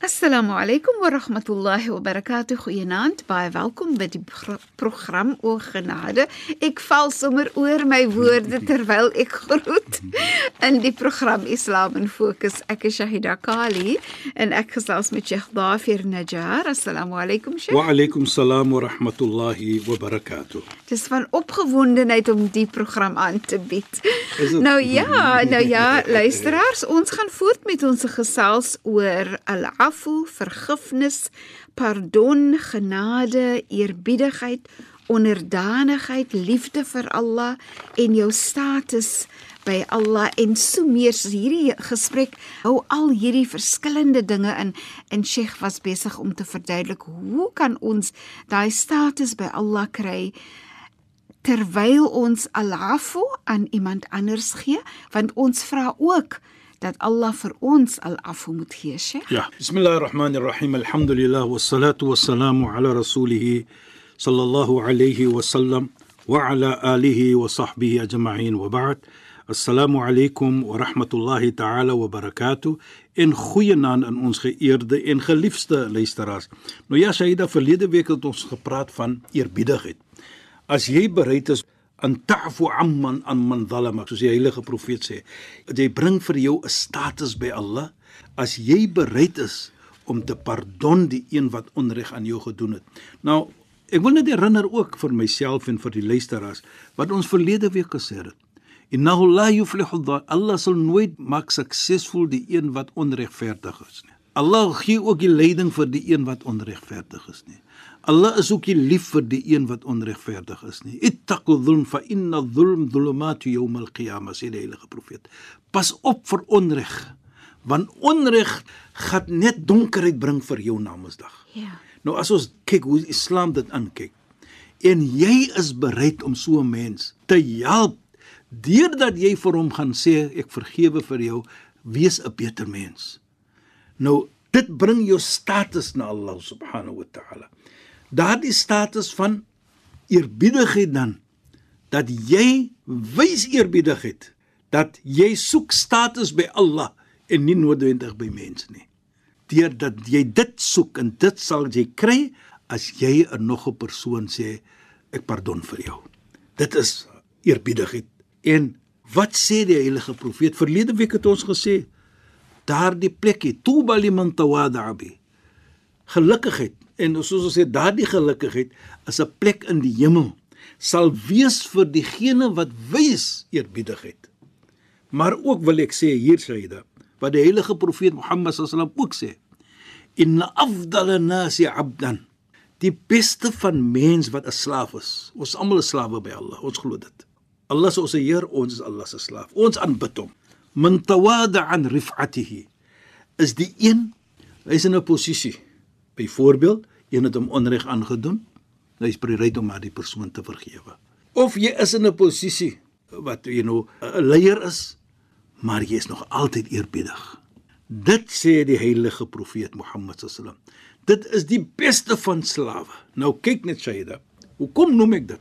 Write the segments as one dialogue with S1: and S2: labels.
S1: Assalamu alaykum wa rahmatullahi wa barakatuh. Goeienaand. Baie welkom by die progr- program O Genade. Ek val sommer oor my woorde terwyl ek groet in die program Islam in Fokus. Ek is Shahida Kali en ek gesels met Sheikh Dafir Najjar. Assalamu alaykum Sheikh.
S2: Wa alaykum salaam wa rahmatullahi wa barakatuh.
S1: Dis van opgewondenheid om die program aan te bied. Nou ja, nou ja, luisteraars, ons gaan voort met ons gesels oor al-afu, vergifnis, pardon, genade, eerbiedigheid, onderdanigheid, liefde vir Allah en jou status by Allah en so meer. So hierdie gesprek hou al hierdie verskillende dinge in en Sheikh was besig om te verduidelik hoe kan ons daai status by Allah kry? terwyl ons al-afu aan iemand anders gee want ons vra ook dat Allah vir ons al-afu moet gee Sheikh
S2: Ja, bismillahirrahmanirrahim. Alhamdulillah wassalatu wassalamu ala rasulih sallallahu alayhi wa sallam wa ala alihi wa sahbihi ajma'in wa ba'd. Assalamu alaykum wa rahmatullahi ta'ala wa barakatuh. En goeienaand aan ons geëerde en geliefde luisteraars. Nou ja, Shaida, verlede week het ons gepraat van eerbiedigheid. As jy bereid is aan ta'fu amman an man zalama soos die heilige profeet sê. Jy bring vir jou 'n status by Allah. As jy bereid is om te pardon die een wat onreg aan jou gedoen het. Nou ek wil net herinner ook vir myself en vir die luisteraars wat ons verlede week gesê het. Innahu la yuflihu dha Allah sal nooit maak suksesvol die een wat onregverdig is nie Allah gee ook die leiding vir die een wat onregverdig is nie Allah is ook nie lief vir die een wat onregverdig is nie. Ittaqu dhulm fa inna dhulm dhulumatu yawm al-qiyamah sê die heilige profeet. Pas op vir onreg, want onreg gaan net donkerheid bring vir jou na Mondsdag.
S1: Ja
S2: Nou as ons kyk hoe Islam dit aankyk en jy is bereid om so 'n mens te help deurdat jy vir hom gaan sê ek vergewe vir jou, wees 'n beter mens. Nou dit bring jou status na Allah subhanahu wa ta'ala. Daardie status van eerbiedigheid dan dat jy wys eerbiedigheid dat jy soek status by Allah en nie noodwendig by mense nie. Deurdat jy dit soek en dit sal jy kry as jy 'n nog 'n persoon sê ek pardon vir jou. Dit is eerbiedigheid. En wat sê die heilige profeet? Verlede week het ons gesê daardie plekie tuba liman tawada'a bi gelukkigheid en soos ons sê daardie gelukkigheid is 'n plek in die hemel sal wees vir diegene wat wys eerbiedigheid. Maar ook wil ek sê hier Sayyida wat die heilige profeet Mohammed sallam ook sê inna afdal nasi abdan die beste van mens wat 'n slaaf is. Ons almal is slawe by Allah. Ons glo dit. Allah is ons Heer, ons is Allah se slaaf. Ons aanbid hom. Man tawada an rif'atihi is die een hy's in 'n posisie Byvoorbeeld, een het hom onreg aangedoen, hy is bereid om maar die persoon te vergewe. Of jy is in 'n posisie wat jy nou 'n leier is, maar jy is nog altyd eerbiedig. Dit sê die heilige profeet Mohammed sallam. Dit is die beste van slawe. Nou kyk net Shaida. Hoekom noem ek dit?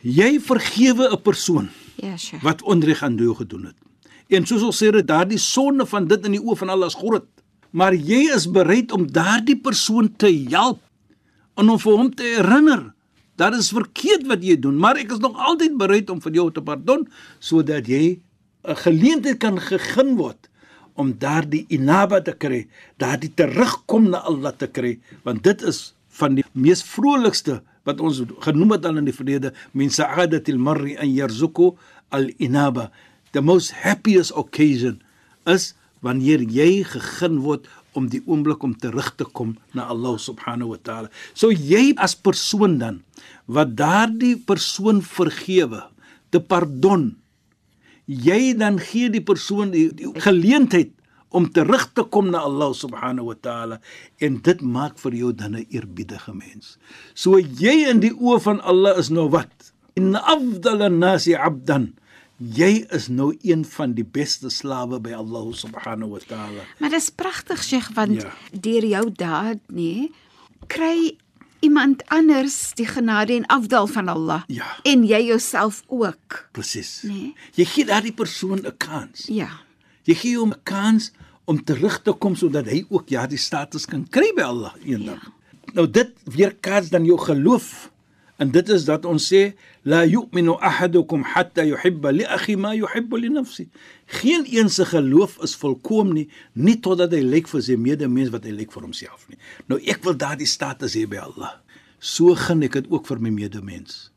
S2: Jy vergewe 'n persoon
S1: Ja Sheikh
S2: wat onreg aan jou gedoen het. En soos ons sê, dat daardie sonde van dit in die oë van Allah is groot maar jy is bereid om daardie persoon te help en om vir hom te herinner dat is verkeerd wat jy doen, maar ek is nog altyd bereid om vir jou te pardon sodat jy 'n geleentheid kan gegee word om daardie inaba te kry, daardie terugkom na Allah te kry, want dit is van die mees vrolikste wat ons genoem het al in die verlede, min sa'adatil mar'i an yarzuku al inaba. The most happiest occasion is wanneer jy gegeen word om die oomblik om terug te kom na Allah subhanahu wa taala. So jy as persoon dan wat daardie persoon vergewe, te pardon. Jy dan gee die persoon die, die geleentheid om terug te kom na Allah subhanahu wa taala en dit maak vir jou dan 'n eerbiedige mens. So jy in die oë van Allah is nou wat? In afdal an-nasi 'abdan. Jy is nou een van die beste slawe by Allah subhanahu wa taala.
S1: Maar dit is pragtig Sheikh want
S2: Ja.
S1: deur jou daad nê kry iemand anders die genade en afdal van Allah
S2: Ja.
S1: en jy jouself ook.
S2: Presies.
S1: Nee.
S2: Jy gee daardie persoon 'n kans.
S1: Ja.
S2: Jy gee hom 'n kans om terug te kom sodat hy ook ja die status kan kry by Allah eendag. Ja. Nou dit weerkaats dan jou geloof. En dit is dat ons sê la yu'minu ahadukum hatta yuhibba li akhi ma yuhibbu li nafsi. Geen een se geloof is volkom nie, nie totdat hy lyk vir sy medemens wat hy lyk vir homself nie. Nou ek wil daardie status hê by Allah. So gun ek dit ook vir my medemens.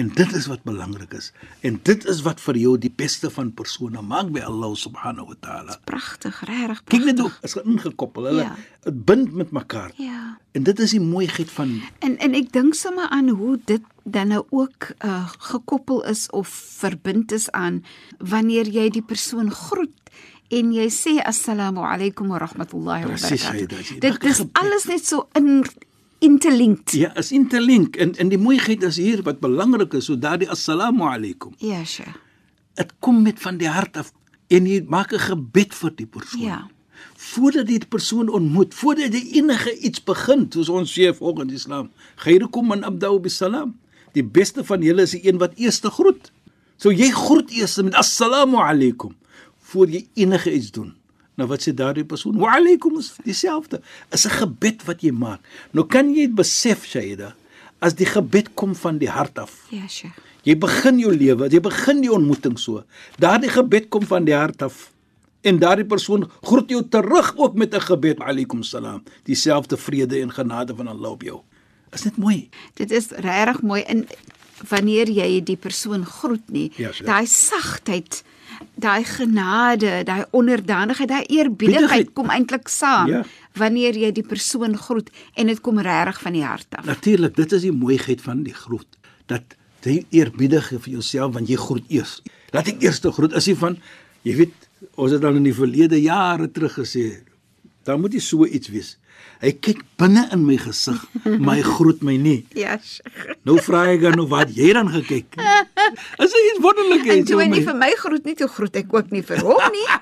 S2: En dit is wat belangrik is. En dit is wat vir jou die beste van persone maak by Allah subhanahu wa taala.
S1: Pragtig, regtig.
S2: Kyk net hoe is ingekoppel. Hulle
S1: Ja.
S2: dit bind met mekaar.
S1: Ja.
S2: En dit is die mooiheid van
S1: En en ek dink sommer aan hoe dit dan nou ook uh, gekoppel is of verbind is aan wanneer jy die persoon groet en jy sê assalamu alaykum wa rahmatullahi wa barakatuh. Dit is alles net so in interlinked.
S2: ja, is interlink en en die mooiheid is hier wat belangrik is, so daardie assalamu alaykum.
S1: Ja, Sheikh.
S2: Dit kom met van die hart af en jy maak 'n gebed vir die persoon.
S1: Ja.
S2: Voordat jy die persoon ontmoet, voordat jy enige iets begin, soos ons sê volgens Islam, khairukum man abda'u bisalam. Die beste van julle is die een wat eers groet. So jy groet eers met assalamu alaykum voor jy enige iets doen. Nou wat sê daardie persoon? Wa alaykum is dieselfde. Is 'n gebed wat jy maak. Nou kan jy dit besef, Shaida, as die gebed kom van die hart af.
S1: Ja, Sheikh.
S2: Jy begin jou lewe, jy begin die ontmoeting so. Daardie gebed kom van die hart af. En daardie persoon groet jou terug ook met 'n gebed, alaykum salaam. Dieselfde vrede en genade van Allah op jou. Is dit mooi?
S1: Dit is regtig mooi in wanneer jy die persoon groet nie.
S2: Ja,
S1: daai sagtheid, daai genade, daai onderdanigheid, daai eerbiedigheid
S2: Biedigheid.
S1: kom eintlik saam
S2: Ja.
S1: wanneer jy die persoon groet en dit kom regtig van die hart af.
S2: Natuurlik, dit is die mooiheid van die groet. Dat jy eerbiedig vir jouself want jy groet eers. Laat ek eers te groet is nie van jy weet, ons het al in die verlede jare terug gesê, dan moet jy so iets wees. Hy kyk binne in my gesig, maar hy groet my nie.
S1: Ja. Sheikh.
S2: Nou vra ek dan of wat jy dan gekyk. Is dit iets wonderlik
S1: toe hy
S2: om
S1: nie vir my groet nie, toe groet ek ook nie vir hom nie.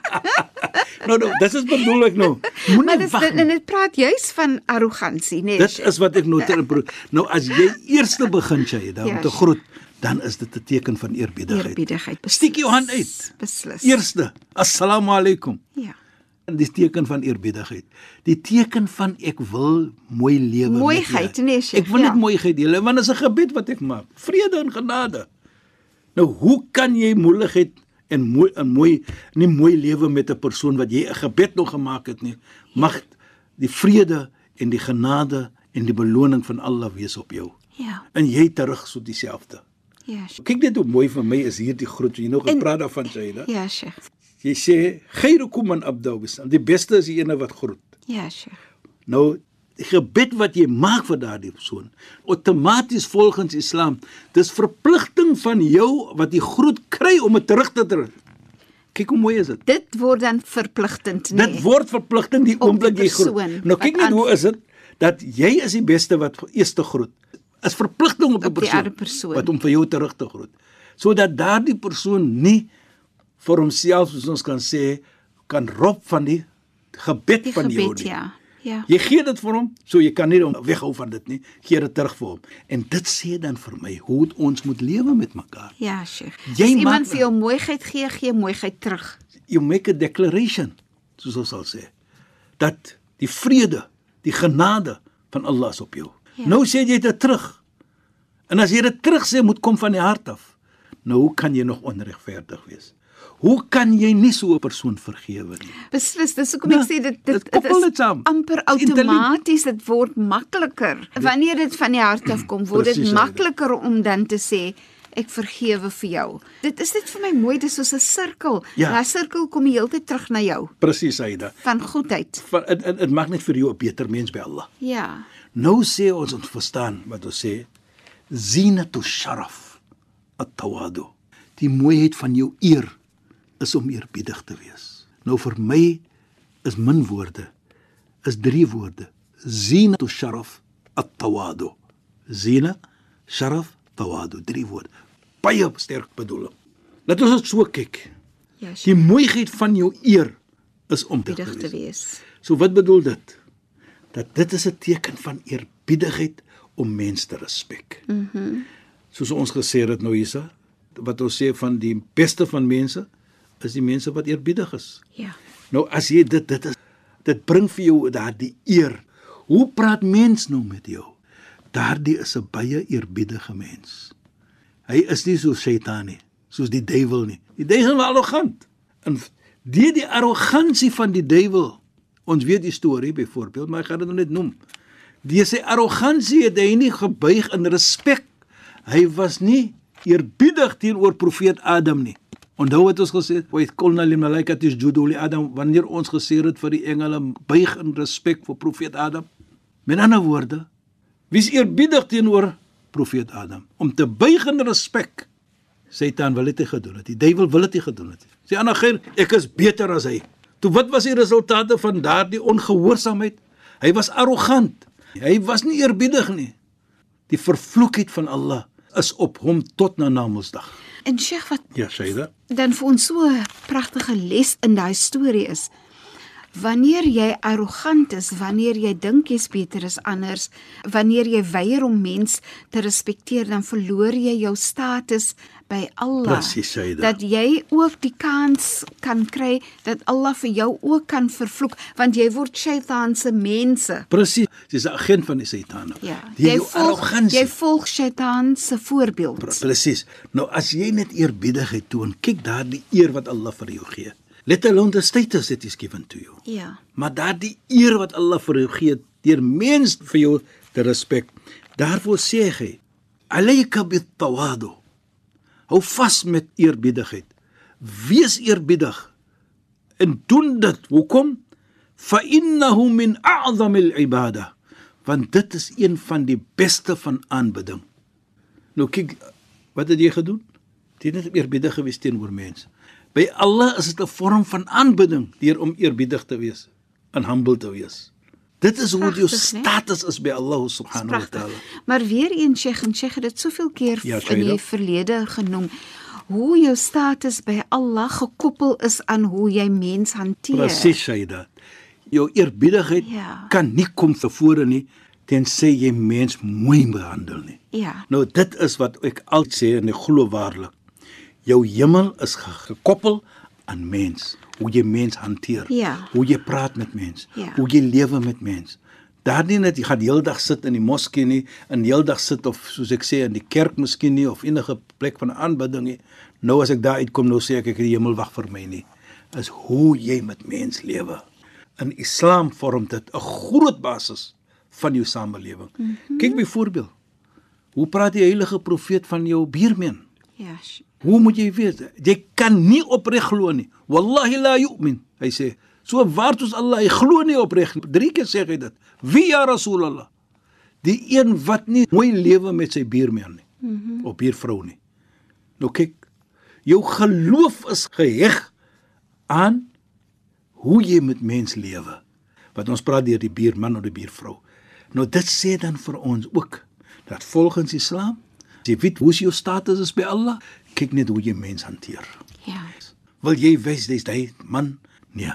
S2: Nou nou, dis is bedoel ek nou.
S1: maar
S2: Moenie
S1: dit
S2: wag.
S1: dit- en dit praat juis van arrogansie, nee.
S2: Dit is wat ek nou ter Nou as jy eerste begin jy dan om
S1: Ja,
S2: te
S1: sure.
S2: groet, dan is dit 'n teken van eerbiedigheid.
S1: eerbiedigheid.
S2: Steek jou hand uit.
S1: Beslis.
S2: Eerste, assalamu alaykum.
S1: Ja.
S2: En dis teken van eerbiedigheid. Die teken van ek wil mooi lewe met
S1: Mooiheid, nee, Sheikh,
S2: Ek wil net
S1: ja.
S2: mooiheid deel want dit is 'n gebed wat ek maak. Vrede en genade. Nou hoe kan jy moeilikheid en mooi 'n mooi nie mooi lewe met 'n persoon wat jy 'n gebed nog gemaak het nie? Mag die vrede en die genade en die beloning van Allah wees op jou.
S1: Ja.
S2: En jy terug so dieselfde.
S1: Ja. Sheikh.
S2: Kyk net hoe mooi vir my is hierdie groet. Jy nog
S1: En-
S2: gepraat daarvan Shaida.
S1: Ja, Sheikh.
S2: Jy sê khairukum man abda'u bisalam. Die beste is die ene wat groet.
S1: Ja, Sheikh.
S2: Nou die gebed wat jy maak vir daardie persoon, outomaties volgens Islam, dis verpligting van jou wat jy groet kry om dit terug te trek. Kyk hoe mooi is dit.
S1: Dit word dan verpligtend, nee.
S2: Dit word verpligting die oomblik jy groet. Nou kyk net hoe is dit dat jy is die beste wat eers te groet. Is verpligting op
S1: Op die
S2: persoon,
S1: persoon.
S2: wat om vir jou terug te groet. Sodat daardie persoon nie vir homself soos ons kan sê kan rob van die gebed
S1: die
S2: van jou
S1: gebed,
S2: nie.
S1: ja. Ja.
S2: Jy gee dit vir hom, so jy kan nie hom weghou van dit nie. Gee dit terug vir hom. En dit sê dan vir my hoe ons moet lewe met mekaar.
S1: Ja, Sheikh.
S2: Jy
S1: As iemand vir jou mooiheid gee, gee mooiheid terug.
S2: You make a declaration, soos ons sal sê, dat die vrede, die genade van Allah is op jou.
S1: Ja.
S2: Nou sê jy dit terug. En as jy dit terug sê, moet kom van die hart af. Nou hoe kan jy nog onregverdig wees? Hoe kan jy nie so 'n persoon vergewe nie?
S1: Beslis, dis hoekom ek sê dit dit,
S2: dit dit saam.
S1: amper outomaties dit word makliker. Wanneer dit van die hart af kom, word dit
S2: Presies, Aida.
S1: makliker om dan te sê ek vergewe vir jou. Dit is net vir my mooi, dis soos 'n sirkel.
S2: Ja.
S1: Daai sirkel kom die hele tyd terug na jou
S2: Presies, Aida.
S1: van goedheid.
S2: Van dit dit- dit maak net vir jou 'n beter mens by Allah.
S1: Ja.
S2: Nou sê ons ons verstaan wat ons sê zinatu sharaf at-tawadu. Die mooiheid van jou eer is om eerbiedig te wees. Nou vir my is min woorde is drie woorde. Zinatu sharaf at-tawadu. Zina, sharaf, tawadu, drie woorde. Baie sterk bedoeling. Laat ons dit so kyk.
S1: Ja,
S2: Die mooiheid van jou eer is om te
S1: eerbiedig te
S2: wees.
S1: wees.
S2: So wat bedoel dit? Dat dit is 'n teken van eerbiedigheid om mense te respek. Mhm. Mm Soos ons gesê het nou hiersa, wat ons sê van die beste van mense is die mense wat eerbiedig is.
S1: Ja.
S2: Nou as jy dit dit is dit bring vir jou daardie eer. Hoe praat mens nou met jou? Daardie is 'n baie eerbiedige mens. Hy is nie so Satan nie, soos die duiwel nie. Die duiwel is arrogant. En deur die arrogansie van die duiwel, ons weet die storie byvoorbeeld, maar ek gaan dit nou net noem. Deur sy arrogansie het hy nie gebuig in respek. Hy was nie eerbiedig teenoor profeet Adam nie. Onthou wat ons gesê het, "Wa qulna lil malaikati isjudu li Adam" wanneer ons gesê het vir die engele buig in respek vir profeet Adam. Met ander woorde, wie is eerbiedig teenoor profeet Adam om te buig in respek? Satan wil dit nie gedoen het. Die duiwel wil dit nie gedoen het. Sê ander geen, ek is beter as hy. Toe wat was die resultate van daardie ongehoorsaamheid? Hy was arrogant. Hy was nie eerbiedig nie. Die vervloekheid van Allah is op hom tot na Namedsdag.
S1: En Sheikh wat
S2: Ja, Shaida.
S1: dan vir ons so 'n pragtige les in daai storie is. Wanneer jy arrogant is, wanneer jy dink jy's beter as anders, wanneer jy weier om mens te respekteer, dan verloor jy jou status by Allah.
S2: Presies, Shaida.
S1: Dat jy ook die kans kan kry dat Allah vir jou ook kan vervloek, want jy word Shaitan se mense.
S2: Presies, dis 'n agent van die Satan.
S1: Ja.
S2: Die
S1: Jy volg
S2: arrogansie.
S1: jy volg Shaitan se voorbeeld.
S2: Presies. Nou as jy net eerbiedigheid toon, kyk daardie eer wat Allah vir jou gee. Let alone the status that is given to you.
S1: Ja.
S2: Maar daardie eer wat Allah vir jou gee deur mens vir jou te respek. Daarvoor sê hy: "Alayka bit-tawadu." Hou vas met eerbiedigheid. Wees eerbiedig en doen dit. Hoekom? Fa innahu min a'zamil ibada. Want dit is een van die beste van aanbidding. Nou kyk, wat het jy gedoen? Jy het net eerbiedig gewees teenoor mense. By Allah is dit 'n vorm van aanbidding deur om eerbiedig te wees en humble te wees. Dit is hoe jou status is by Allah subhanahu wa taala.
S1: Maar weer eens Sheikh en Sheikh het dit soveel keer
S2: Ja,
S1: in die verlede genoem hoe jou status by Allah gekoppel is aan hoe jy mens hanteer.
S2: Presies, Shaida. Jou eerbiedigheid
S1: Ja.
S2: kan nie kom tevore nie tensy jy mens mooi behandel nie.
S1: Ja.
S2: Nou dit is wat ek altyd sê en ek glo waarlik. Jou hemel is ge- gekoppel aan mens, hoe jy mens hanteer,
S1: Ja.
S2: hoe jy praat met mens,
S1: Ja.
S2: hoe jy lewe met mens. Daar nie net jy gaan die hele dag sit in die moskee nie, en die hele dag sit of soos ek sê in die kerk miskien nie of enige plek van aanbidding nie. Nou as ek daar uitkom nou sê ek ek die hemel wag vir my nie. Is hoe jy met mens lewe. In Islam vorm dit 'n groot basis van jou samelewing. Mm -hmm. Kyk byvoorbeeld Hoe praat die heilige profeet van jou buurman?
S1: Ja. sh-
S2: Hoe moet jy weet? Jy kan nie opreg glo nie. Wallahi la yu'min. Hy sê, so waard ons Allah, hy glo nie opreg nie. Drie keer sê hy dit. Wie ja Rasulullah? Die een wat nie mooi lewe met sy buurman nie. Mm -hmm. Of buurvrou nie. Nou kyk, jou geloof is geheg aan hoe jy met mens lewe. Wat ons praat deur die buurman of die buurvrou. Nou dit sê dan vir ons ook dat volgens Islam, jy weet hoe jou status is by Allah, kyk net hoe jy mens hanteer.
S1: Ja.
S2: Wil jy wys dis hy man? Nee.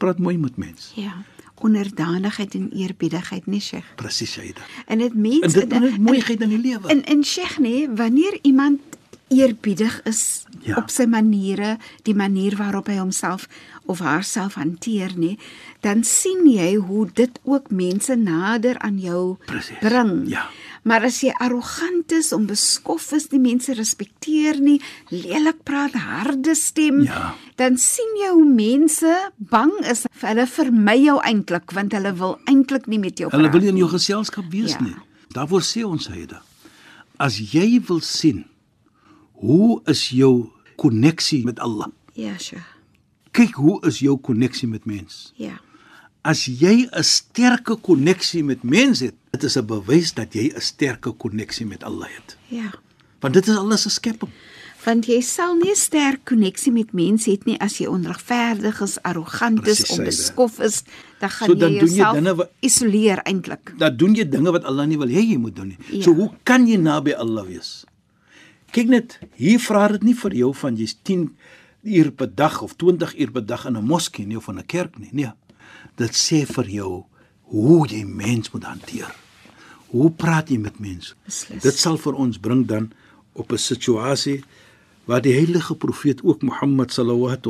S2: Praat mooi met mens.
S1: Ja. Onderdanigheid en eerbiedigheid, nee Sheikh.
S2: Presies Shaida.
S1: En dit mens
S2: En dit is mooiheid in die lewe.
S1: En en Sheikh nee, wanneer iemand eerbiedig is
S2: Ja.
S1: op sy maniere, die manier waarop hy homself of haarself hanteer nie, dan sien jy hoe dit ook mense nader aan jou
S2: Presies.
S1: bring.
S2: Ja.
S1: Maar as jy arrogant is, onbeskof is, die mense respekteer nie, lelik praat, harde stem,
S2: Ja.
S1: dan sien jy hoe mense bang is. Hulle vermy jou eintlik want hulle wil eintlik nie met jou
S2: Hulle
S1: praat.
S2: wil nie in jou geselskap wees
S1: Ja.
S2: nie. Daarvoor sê ons Shaida. As jy wil sien Hoe is jou koneksie met Allah?
S1: Ja, Sheikh.
S2: Kyk hoe is jou koneksie met mens.
S1: Ja.
S2: As jy 'n sterke koneksie met mens het, dit is 'n bewys dat jy 'n sterke koneksie met Allah het.
S1: Ja.
S2: Want dit is alles 'n skepping.
S1: Want jy sal nie 'n sterk koneksie met mense het nie as jy onregverdig is, arrogant is, onbeskof is, dan gaan
S2: So dan
S1: jy
S2: jy
S1: jouself
S2: dinge wat-
S1: isoleer eintlik.
S2: Dan doen jy dinge wat Allah nie wil hê jy moet doen nie.
S1: Ja.
S2: So hoe kan jy naby Allah wees? Kyk net, hier vra dit nie vir jou van jy's 10 uur per dag of 20 uur per dag in 'n moskee nie of in 'n kerk nie. Nee. Dit sê vir jou hoe jy mens moet hanteer. Hoe praat jy met mense?
S1: Beslis.
S2: Dit sal vir ons bring dan op 'n situasie waar die heilige profeet ook Mohammed sallallahu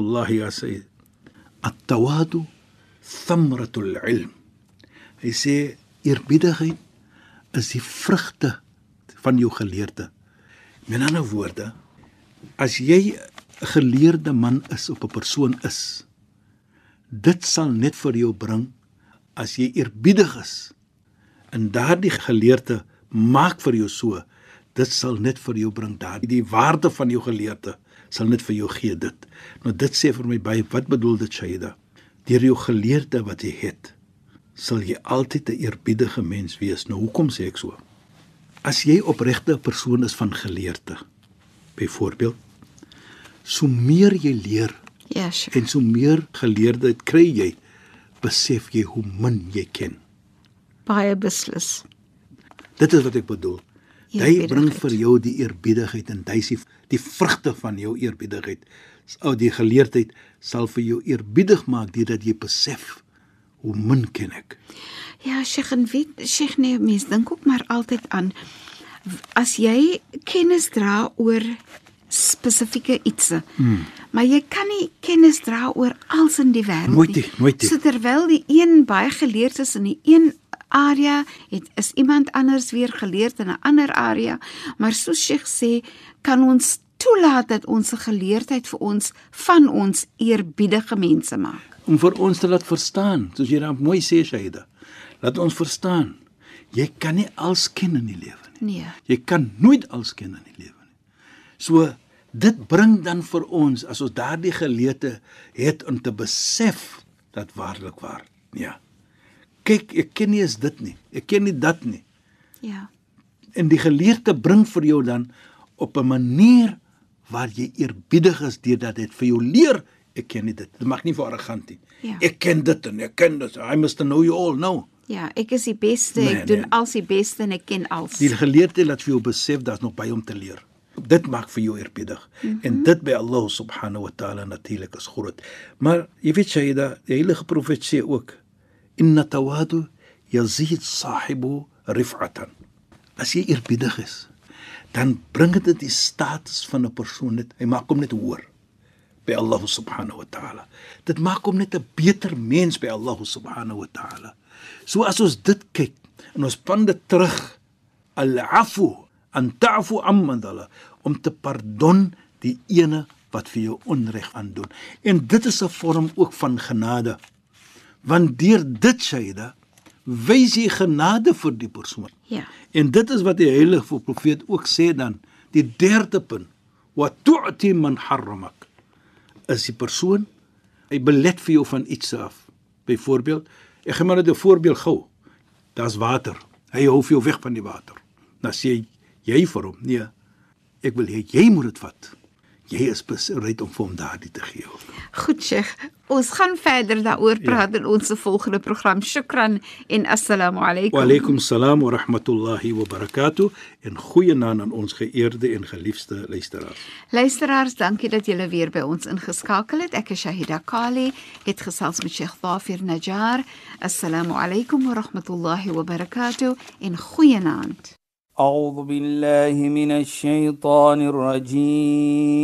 S2: wasallam at-tawadu thamratul ilm. Hy sê eerbiedigheid is die vrugte van jou geleerde. Met ander woorde, as jy 'n geleerde man is op 'n persoon is, dit sal net vir jou bring as jy eerbiedig is en daardie geleerde maak vir jou so dit sal net vir jou bring daardie die waarde van jou geleerde sal net vir jou gee dit. Nou dit sê vir my baie wat bedoel dit Shaida? Deur jou geleerde wat jy het sal jy altyd 'n eerbiedige mens wees. Nou hoekom sê ek so? As jy opregte 'n persoon is van geleerde byvoorbeeld so meer jy leer
S1: Ja, Sheikh.
S2: en so meer geleerdheid kry jy besef jy hoe min jy ken
S1: Baie beslis.
S2: Dit is wat ek bedoel. Hy bring vir jou die eerbiedigheid en hy sê die vrugte van jou eerbiedigheid. Ou die geleerdheid sal vir jou eerbiedig maak deurdat jy besef hoe min ken ek.
S1: Ja, Sheikh, en weet Sheikh nee, mens dink ook maar altyd aan as jy kennis dra oor spesifieke ietsie. Hmm. Maar jy kan nie kennis dra oor alles in die wêreld
S2: Nooit nie, nooit nie.
S1: So terwyl die een baie geleerd is in die een area, het is iemand anders weer geleerd in 'n ander area, maar soos Sheikh sê, kan ons toelaat dat ons geleerdheid vir ons van ons eerbiedige mense maak.
S2: Om vir ons te laat verstaan, soos jy dan mooi sê Shaida. Laat ons verstaan. Jy kan nie alles ken in die lewe nie.
S1: Nee.
S2: Jy kan nooit alles ken in die lewe nie. So dit bring dan vir ons as ons daardie geleete het om te besef dat waarlik waar. Ja. Kyk, ek ken nie eens dit nie. Ek ken nie dat nie.
S1: Ja.
S2: En die geleerde bring vir jou dan op 'n manier waar jy eerbiedig is deurdat dit vir jou leer. Ek ken nie dit. Dit mag nie vir arrogant nie.
S1: Ja.
S2: Ek ken dit en ek ken dit. I must know you all know.
S1: Ja, ek is die beste,
S2: Nee,
S1: ek doen
S2: nee.
S1: als die beste en ek ken als.
S2: Die geleerde laat vir jou besef daar's nog baie om te leer. Dit maak vir jou eerbiedig. Mm -hmm. En dit by Allah subhanahu wa ta'ala natuurlik is groot. Maar jy weet Shaida, die heilige profeet sê ook inna tawadu yazid sahibu rif'atan. As jy eerbiedig is, dan bring dit die status van 'n persoon net, hy maak hom net hoër by Allah subhanahu wa ta'ala. Dit maak hom net 'n beter mens by Allah subhanahu wa ta'ala. So as ons dit kyk en ons span dit terug al-afu an ta'fu amman dhala om te pardon die ene wat vir jou onreg aandoen. En dit is 'n vorm ook van genade. Want deur dit Shaida wys jy genade vir die persoon.
S1: Ja.
S2: En dit is wat die heilige profeet ook sê dan, die derde punt, wa tu'ti man harramak. Is die persoon hy belet vir jou van iets af. Byvoorbeeld, ek gee maar net 'n voorbeeld gou. Daar's water. Hy hou vir jou weg van die water. Dan sê jy vir hom, nee, ek wil hê jy moet dit vat. Jy is bereid om vir hom daardie te gee.
S1: Goed, Sheikh. Ons gaan verder daaroor praat ja. in ons volgende program. Shukran en assalamu alaykum.
S2: Wa alaykum salaam wa rahmatullahi wa barakatuh en goeienaand aan ons geëerde en geliefde luisteraars.
S1: Luisteraars, dankie dat julle weer by ons ingeskakel het. Ek is Shahida Kali, het gesels met Sheikh Dafir Najjar. Assalamu alaykum wa rahmatullahi wa barakatuh en goeienaand.
S3: أعوذ بالله من الشيطان الرجيم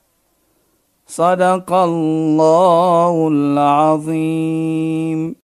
S3: صدق الله العظيم.